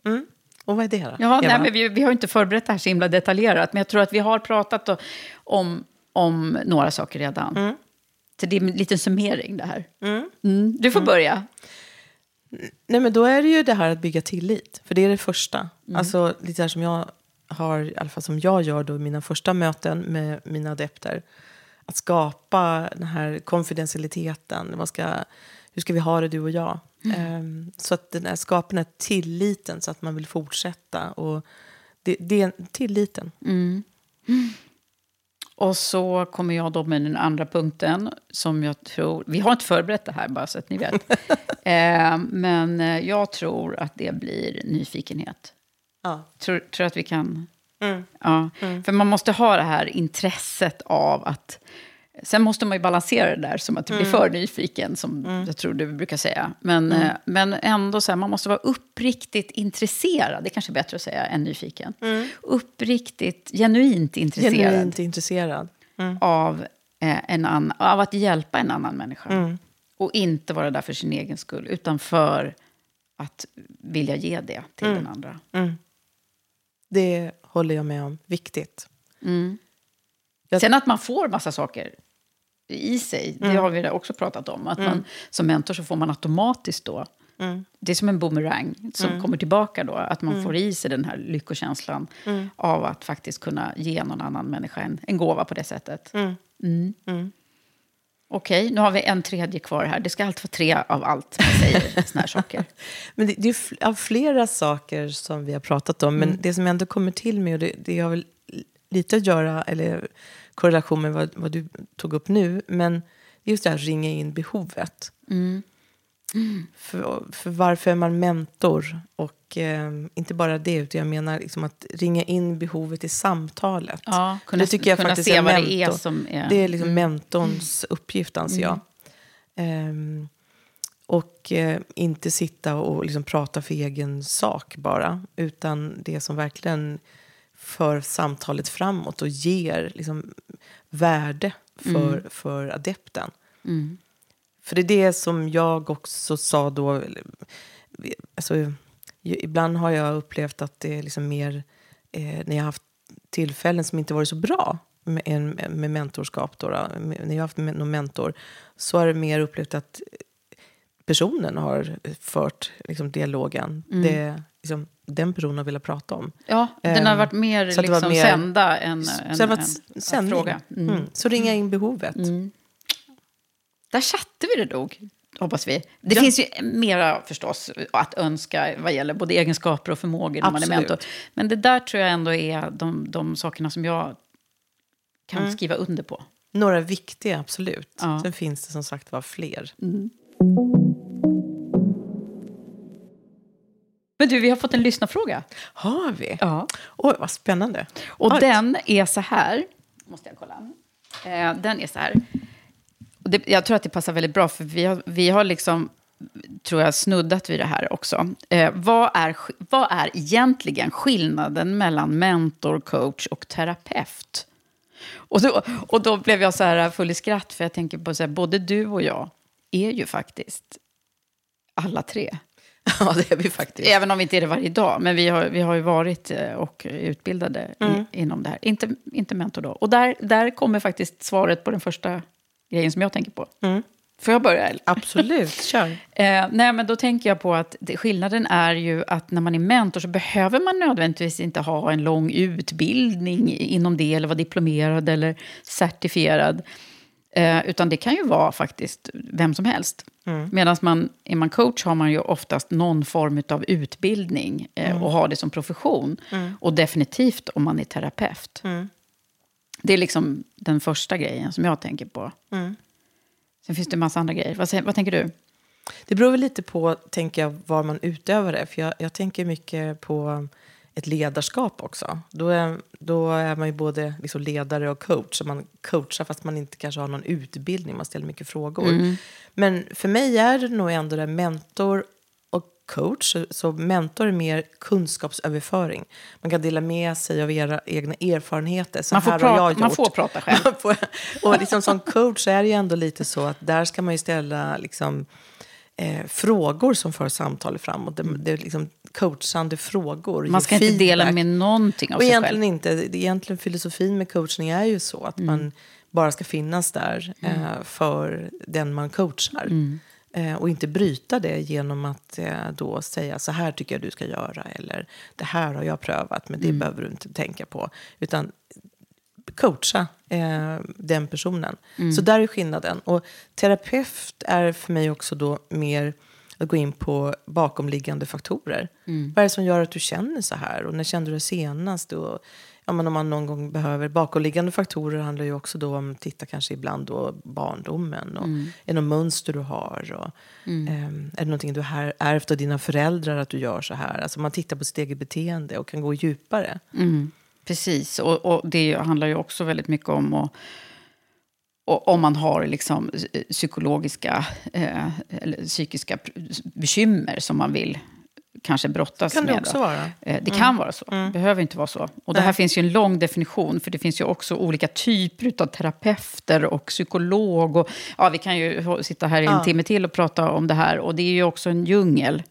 Speaker 2: Och vad är det då?
Speaker 1: Ja, nej, men vi, vi har inte förberett det här så himla detaljerat, men jag tror att vi har pratat om, om några saker redan. Så det är en liten summering det här. Mm. Du får börja.
Speaker 2: Nej, men då är det ju det här att bygga tillit. För det är det första. Alltså lite här som jag har, i alla fall som jag gör då i mina första möten med mina adepter. Att skapa den här konfidentialiteten. Vad ska, hur ska vi ha det du och jag? Ehm, så att den här, skapa den här tilliten så att man vill fortsätta. Och det, det är tilliten.
Speaker 1: Och så kommer jag då med den andra punkten som jag tror... Vi har inte förberett det här, bara så att ni vet. eh, men eh, jag tror att det blir nyfikenhet.
Speaker 2: Ja.
Speaker 1: Tror, tror att vi kan... Ja. För man måste ha det här intresset av att... Sen måste man ju balansera det där som att du blir för nyfiken, som jag tror du brukar säga. Men, eh, men ändå så här, man måste vara uppriktigt intresserad. Det är kanske är bättre att säga än nyfiken. Uppriktigt, genuint intresserad
Speaker 2: Genuint intresserad.
Speaker 1: av, eh, en annan, av att hjälpa en annan människa. Och inte vara där för sin egen skull, utan för att vilja ge det till den andra.
Speaker 2: Det håller jag med om. Viktigt.
Speaker 1: Sen att man får massa saker i sig, det har vi också pratat om. Att man, som mentor så får man automatiskt då, det är som en boomerang som kommer tillbaka då, att man får i sig den här lyckokänslan av att faktiskt kunna ge någon annan människa en, en gåva på det sättet. Mm. Okej, nu har vi en tredje kvar här. Det ska alltid vara tre av allt man säger, såna här saker.
Speaker 2: Men det, det är av flera saker som vi har pratat om, men det som ändå kommer till mig, och det, det har väl lite att göra, eller korrelation med vad, vad du tog upp nu. Men just det här ringa in behovet.
Speaker 1: Mm.
Speaker 2: För, för varför är man mentor? Och eh, inte bara det, utan jag menar liksom att ringa in behovet i samtalet.
Speaker 1: Ja, kunna,
Speaker 2: det tycker jag
Speaker 1: kunna
Speaker 2: faktiskt
Speaker 1: se vad
Speaker 2: mentor.
Speaker 1: det är som är...
Speaker 2: Det är liksom mentorns uppgift, anser jag. Ehm, och eh, inte sitta och liksom prata för egen sak bara. Utan det som verkligen för samtalet framåt och ger liksom, värde för, för adepten. För det är det som jag också sa då. Alltså, ibland har jag upplevt att det är liksom mer eh, när jag har haft tillfällen som inte varit så bra med, med mentorskap. Då, då, när jag har haft någon mentor så har det mer upplevt att personen har fört liksom, dialogen. Det, liksom, den personen har velat prata om.
Speaker 1: Ja, den har
Speaker 2: Ehm,
Speaker 1: varit mer,
Speaker 2: så var
Speaker 1: liksom,
Speaker 2: mer-
Speaker 1: sända än,
Speaker 2: Så
Speaker 1: än
Speaker 2: ett
Speaker 1: att
Speaker 2: sändning.
Speaker 1: fråga. Mm.
Speaker 2: Mm. Så ringa in behovet.
Speaker 1: Där satte vi det nog, hoppas vi. Det
Speaker 2: Ja.
Speaker 1: finns ju mera förstås att önska vad gäller både egenskaper och förmågor när man är mentor. Men det där tror jag ändå är de, de sakerna som jag kan
Speaker 2: Mm.
Speaker 1: skriva under på.
Speaker 2: Några viktiga, absolut.
Speaker 1: Ja.
Speaker 2: Sen finns det som sagt var fler.
Speaker 1: Men du, vi har fått en lyssnarfråga.
Speaker 2: Har vi?
Speaker 1: Ja.
Speaker 2: Oj, vad spännande.
Speaker 1: Och
Speaker 2: Oj.
Speaker 1: den är så här. Måste jag kolla. Eh, den är så här. Och det, jag tror att det passar väldigt bra, för vi har, vi har liksom, tror jag, snuddat vid det här också. Eh, vad, är, vad är egentligen skillnaden mellan mentor, coach och terapeut? Och då, och då blev jag så här full i skratt, för jag tänker på så här, både du och jag är ju faktiskt alla tre.
Speaker 2: Ja, det är vi faktiskt.
Speaker 1: Även om vi inte är det varje dag. Men vi har, vi har ju varit eh, och utbildade
Speaker 2: Mm.
Speaker 1: i, inom det här. Inte, inte mentor då. Och där, där kommer faktiskt svaret på den första grejen som jag tänker på.
Speaker 2: Mm.
Speaker 1: Får jag börja? eller?
Speaker 2: Absolut, kör.
Speaker 1: Eh, nej, men då tänker jag på att det, skillnaden är ju att när man är mentor så behöver man nödvändigtvis inte ha en lång utbildning inom det, eller vara diplomerad eller certifierad. Eh, utan det kan ju vara faktiskt vem som helst. Medan man, är man coach har man ju oftast någon form av utbildning eh, och har det som profession. Och definitivt om man är terapeut. Det är liksom den första grejen som jag tänker på. Sen finns det en massa andra grejer. Vad, vad tänker du?
Speaker 2: Det beror väl lite på, tänker jag, var man utövar det. För jag, jag tänker mycket på ett ledarskap också. Då är, då är man ju både liksom ledare och coach. Så man coachar fast man inte kanske har någon utbildning. Man ställer mycket frågor. Men för mig är det nog ändå det mentor och coach. Så, mentor är mer kunskapsöverföring. Man kan dela med sig av era egna erfarenheter. Så
Speaker 1: Man får
Speaker 2: här
Speaker 1: prata-
Speaker 2: har jag
Speaker 1: man
Speaker 2: gjort.
Speaker 1: får prata själv.
Speaker 2: Man får- och liksom som coach är det ju ändå lite så att där ska man ju ställa liksom, eh, frågor som för samtalet framåt. Det, det är liksom coachande frågor.
Speaker 1: Man ska inte dela
Speaker 2: feedback.
Speaker 1: med någonting av
Speaker 2: Och
Speaker 1: sig
Speaker 2: egentligen
Speaker 1: själv.
Speaker 2: inte. Det- Egentligen filosofin med coachning är ju så att
Speaker 1: Mm.
Speaker 2: man bara ska finnas där eh, för den man coachar.
Speaker 1: Mm.
Speaker 2: Eh, och inte bryta det genom att eh, då säga så här tycker jag du ska göra. Eller det här har jag prövat men det
Speaker 1: Mm.
Speaker 2: behöver du inte tänka på. Utan coacha eh, den personen.
Speaker 1: Mm.
Speaker 2: Så där är skillnaden. Och terapeut är för mig också då mer att gå in på bakomliggande faktorer.
Speaker 1: Mm.
Speaker 2: Vad är det som gör att du känner så här? Och när kände du det senast? Och, ja, men om man någon gång behöver bakomliggande faktorer handlar ju också då om, titta kanske ibland då barndomen. Och
Speaker 1: Mm.
Speaker 2: Är det något mönster du har? Och, ehm, är det någonting du har ärvt av dina föräldrar att du gör så här? Alltså man tittar på sitt eget beteende och kan gå djupare.
Speaker 1: Precis, och, och det handlar ju också väldigt mycket om att om man har liksom eh, psykologiska eh, eller psykiska bekymmer som man vill kanske brottas
Speaker 2: Kan det
Speaker 1: med.
Speaker 2: också
Speaker 1: då.
Speaker 2: vara. Mm.
Speaker 1: Eh, Det kan vara så, det behöver inte vara så. Och det här
Speaker 2: Nej.
Speaker 1: finns ju en lång definition, för det finns ju också olika typer av terapeuter och psykolog. Och, ja, vi kan ju sitta här i en
Speaker 2: Ja.
Speaker 1: timme till och prata om det här, och det är ju också en djungel.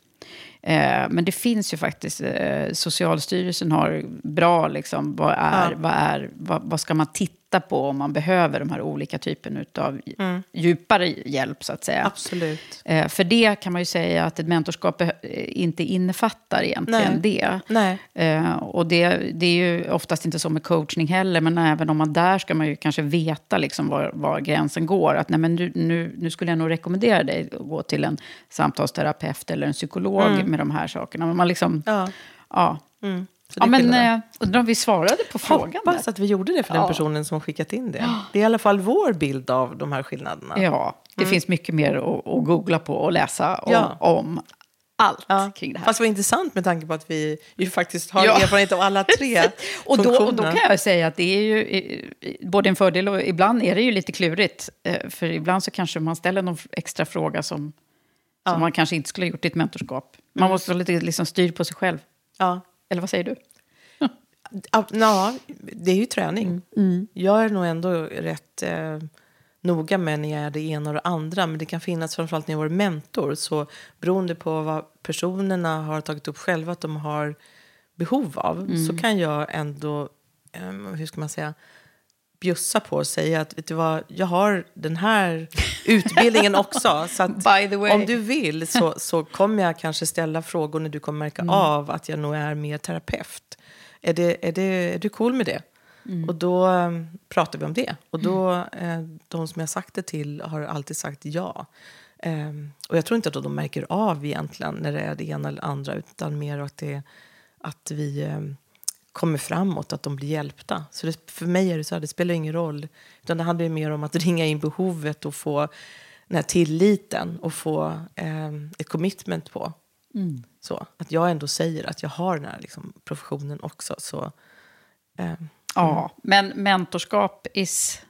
Speaker 1: Eh, men det finns ju faktiskt, eh, Socialstyrelsen har bra, liksom, vad, är,
Speaker 2: Ja.
Speaker 1: vad, är, vad, vad ska man titta på om man behöver de här olika typerna av djupare hjälp, så att säga.
Speaker 2: Absolut.
Speaker 1: Eh, för det kan man ju säga att ett mentorskap eh, inte innefattar egentligen
Speaker 2: Nej.
Speaker 1: det.
Speaker 2: Nej.
Speaker 1: Eh, och det, det är ju oftast inte så med coachning heller, men även om man där ska man ju kanske veta liksom var, var gränsen går. Att nej, men nu, nu, nu skulle jag nog rekommendera dig att gå till en samtalsterapeut eller en psykolog med de här sakerna. Men man liksom,
Speaker 2: Ja.
Speaker 1: ja.
Speaker 2: Det
Speaker 1: Ja, men eh, undrar om vi svarade på frågan
Speaker 2: Hoppas
Speaker 1: där.
Speaker 2: att vi gjorde det för den
Speaker 1: Ja.
Speaker 2: personen som skickat in det. Det är i alla fall vår bild av de här skillnaderna.
Speaker 1: Ja, det finns mycket mer att, att googla på och läsa om,
Speaker 2: Mm. Ja.
Speaker 1: om allt
Speaker 2: Ja.
Speaker 1: kring det här.
Speaker 2: Fast vad intressant med tanke på att vi ju faktiskt har
Speaker 1: Ja.
Speaker 2: erfarenhet av alla tre
Speaker 1: och, då, och då kan jag säga att det är ju både en fördel och ibland är det ju lite klurigt. Eh, För ibland så kanske man ställer någon extra fråga som, som man kanske inte skulle ha gjort i ett mentorskap. Man
Speaker 2: Mm.
Speaker 1: måste vara lite liksom styrd på sig själv.
Speaker 2: Ja.
Speaker 1: Eller vad säger du?
Speaker 2: Ja, det är ju träning.
Speaker 1: Mm.
Speaker 2: Jag är nog ändå rätt eh, noga med när jag är det ena och det andra. Men det kan finnas, framförallt när jag var mentor, så beroende på vad personerna har tagit upp själva att de har behov av,
Speaker 1: Mm.
Speaker 2: så kan jag ändå, eh, hur ska man säga, bjussa på och säga att vet du vad, jag har den här utbildningen också. Så om du vill så, så kommer jag kanske ställa frågor när du kommer märka
Speaker 1: Mm.
Speaker 2: av att jag nog är mer terapeut. Är, det, är, det, är du cool med det?
Speaker 1: Mm.
Speaker 2: Och då eh, pratar vi om det. Och då, eh, de som jag sagt det till har alltid sagt ja. Eh, och jag tror inte att de märker av egentligen när det är det ena eller andra utan mer att, det, att vi eh, kommer framåt, att de blir hjälpta. Så det, för mig är det så här, det spelar ingen roll. Utan det handlar ju mer om att ringa in behovet och få den här tilliten och få eh, ett commitment på. Så, att jag ändå säger att jag har den här liksom, professionen också. Så, eh,
Speaker 1: Ja, men mentorskap is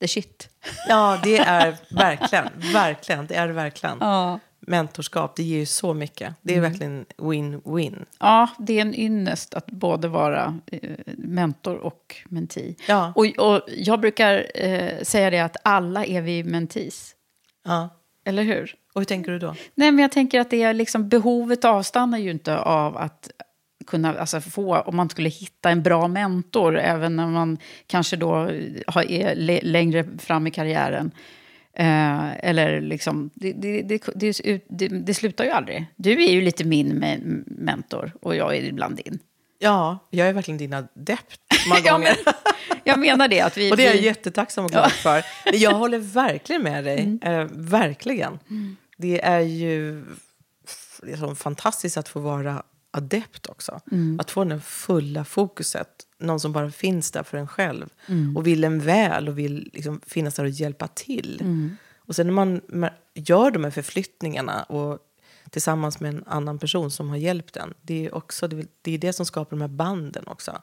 Speaker 1: the shit.
Speaker 2: Ja, det är verkligen, verkligen, det är verkligen.
Speaker 1: Ja.
Speaker 2: Mentorskap, det ger ju så mycket. Det är verkligen win-win.
Speaker 1: Ja, det är en ynnest att både vara eh, mentor och mentee.
Speaker 2: Ja.
Speaker 1: Och, och jag brukar eh, säga det att alla är vi mentees.
Speaker 2: Ja.
Speaker 1: Eller hur?
Speaker 2: Och hur tänker du då?
Speaker 1: Nej, men jag tänker att det är liksom, behovet avstannar ju inte av att kunna alltså få, om man skulle hitta en bra mentor, även när man kanske då har, är längre fram i karriären. Eh, eller liksom, det, det, det, det, det, det slutar ju aldrig. Du är ju lite min me- mentor och jag är ibland din.
Speaker 2: Ja, jag är verkligen din adept många
Speaker 1: Ja,
Speaker 2: gånger.
Speaker 1: men, jag menar det. Att vi,
Speaker 2: Och det är jag
Speaker 1: vi,
Speaker 2: jättetacksam och glad för. Jag håller verkligen med dig. Eh, verkligen. Det är ju liksom fantastiskt att få vara adept också. Att få den fulla fokuset. Någon som bara finns där för en själv. Och vill en väl och vill liksom finnas där och hjälpa till. Och sen när man ma- gör de här förflyttningarna och tillsammans med en annan person som har hjälpt en. Det är, också, det är- det som skapar de här banden också.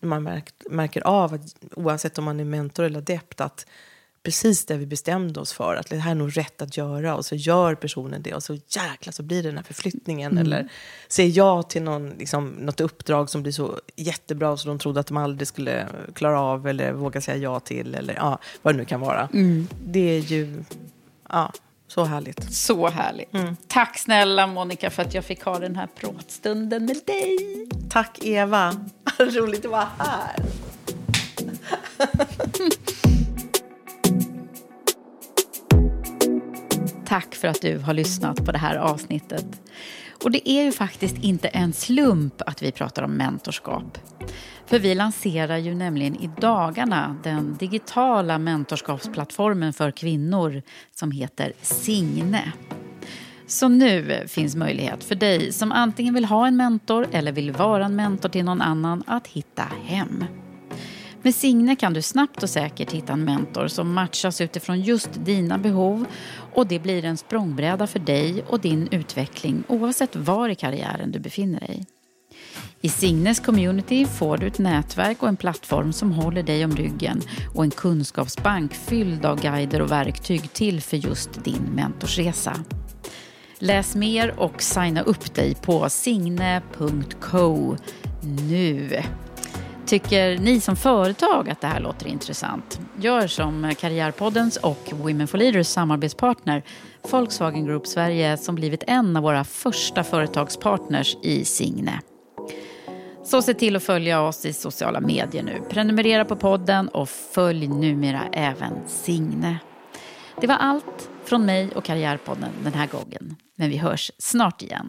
Speaker 2: När man märkt, märker av, att, oavsett om man är mentor eller adept, att precis det vi bestämde oss för, att det här är nog rätt att göra. Och så gör personen det och så jäklar så blir det den här förflyttningen. Eller säger ja till någon, liksom, något uppdrag som blir så jättebra så de trodde att de aldrig skulle klara av eller våga säga ja till. Eller ja, vad det nu kan vara. Det är ju ja, så härligt.
Speaker 1: Så härligt. Tack snälla Monica för att jag fick ha den här pratstunden med dig.
Speaker 2: Tack Eva, roligt att vara här.
Speaker 1: Tack för att du har lyssnat på det här avsnittet. Och det är ju faktiskt inte en slump att vi pratar om mentorskap. För vi lanserar ju nämligen i dagarna den digitala mentorskapsplattformen för kvinnor som heter Signe. Så nu finns möjlighet för dig som antingen vill ha en mentor eller vill vara en mentor till någon annan att hitta hem. Med Signe kan du snabbt och säkert hitta en mentor som matchas utifrån just dina behov och det blir en språngbräda för dig och din utveckling oavsett var i karriären du befinner dig. I Signes community får du ett nätverk och en plattform som håller dig om ryggen och en kunskapsbank fylld av guider och verktyg till för just din mentorsresa. Läs mer och signa upp dig på signe.co nu. Tycker ni som företag att det här låter intressant? Gör som Karriärpoddens och Women for Leaders samarbetspartner Volkswagen Group Sverige som blivit en av våra första företagspartners i Signe. Så se till att följa oss i sociala medier nu. Prenumerera på podden och följ numera även Signe. Det var allt från mig och Karriärpodden den här gången. Men vi hörs snart igen.